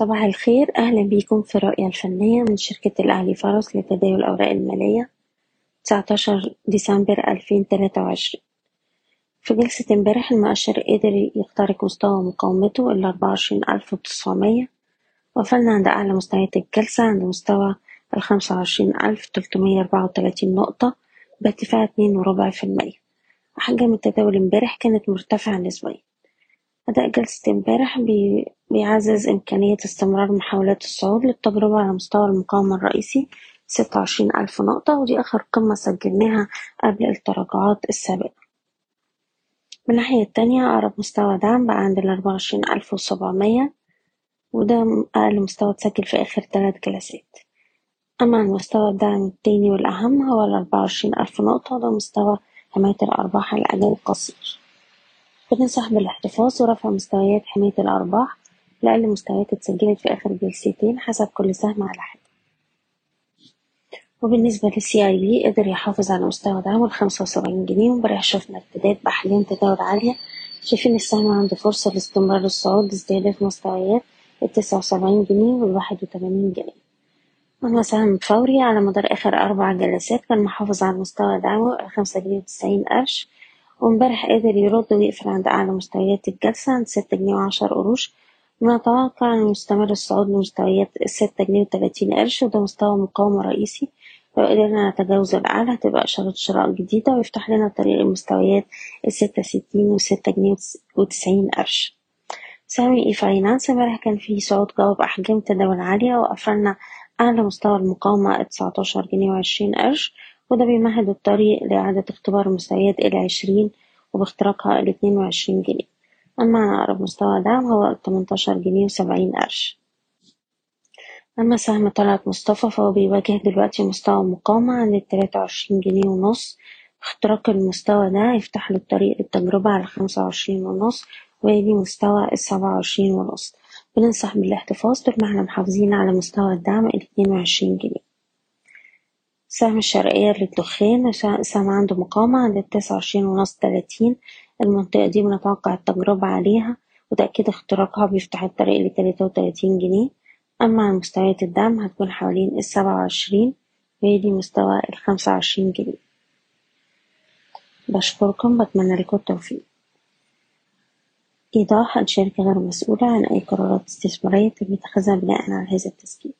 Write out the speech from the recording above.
صباح الخير. أهلا بيكم في الرؤية الفنية من شركة الأهلي فارس لتداول الأوراق المالية 19 ديسمبر 2023 في جلسة امبارح المؤشر قدر يخترق مستوى مقاومته ال 24900 وصلنا عند أعلى مستويات الجلسة عند مستوى ال 25334 نقطة بارتفاع اتنين وربع في المية. أحجام التداول امبارح كانت مرتفعة نسبيا. أداء جلسة امبارح بيعزز إمكانية استمرار محاولات الصعود للتجربة على مستوى المقاومة الرئيسي. ستة وعشرين ألف نقطة ودي آخر قمة سجلناها قبل التراجعات السابقة. من الناحية التانية أقرب مستوى دعم بقى عند الأربعة وعشرين ألف وسبعمية وده أقل مستوى اتسجل في آخر تلات جلسات أما مستوى الدعم التاني والأهم هو الأربعة وعشرين ألف نقطة وده مستوى حماية الأرباح على الأجل القصير. بننصح بالاحتفاظ ورفع مستويات حماية الأرباح لأقل مستويات اتسجلت في آخر جلستين حسب كل سهم على حدة وبالنسبة لل CIB قدر يحافظ على مستوى دعمه الخمسة وسبعين جنيه وامبارح شفنا ارتداد بأحجام تداول عالية. شايفين السهم عنده فرصة لاستمرار الصعود لاستهداف مستويات التسعة وسبعين جنيه والواحد وتمانين جنيه. أما سهم فوري على مدار آخر أربع جلسات كان محافظ على مستوى دعمه الخمسة جنيه وتسعين قرش. وامبارح قدر يرد ويقفل عند أعلى مستويات الجلسة عند ستة جنيه وعشر قروش. ونتوقع أن يستمر الصعود لمستويات الستة جنيه وتلاتين قرش وده مستوى مقاومة رئيسي. لو قدرنا نتجاوز الأعلى هتبقى إشارة شراء جديدة ويفتح لنا طريق المستويات الستة ستين وستة جنيه وتسعين قرش سهم e-finance امبارح كان فيه صعود قوي بأحجام تداول عالية وقفلنا أعلى مستوى المقاومة تسعتاشر جنيه وعشرين قرش وده بيمهد الطريق لإعادة اختبار مستويات العشرين وباختراقها الاتنين وعشرين جنيه. أما أقرب مستوى دعم هو التمنتاشر جنيه وسبعين قرش. أما سهم طلعت مصطفى فهو بيواجه دلوقتي مستوى مقاومة عند التلاتة وعشرين جنيه ونص. اختراق المستوى ده يفتح له الطريق للتجربة على خمسة وعشرين ونص ويلي مستوى السبعة وعشرين ونص. بننصح بالاحتفاظ طول ما إحنا محافظين على مستوى الدعم الاتنين وعشرين جنيه. سهم الشرقية للدخان. سهم عنده مقاومة عند التسعة وعشرين ونص تلاتين. المنطقة دي بنتوقع التجربة عليها وتأكيد اختراقها بيفتح الطريق لتلاتة وتلاتين جنيه. أما عن مستويات الدعم هتكون حوالين السبعة وعشرين ويلي مستوى الخمسة وعشرين جنيه. بشكركم بتمنى لكم التوفيق. إيضاح الشركة غير مسؤولة عن أي قرارات استثمارية تم اتخاذها بناء على هذا التسجيل.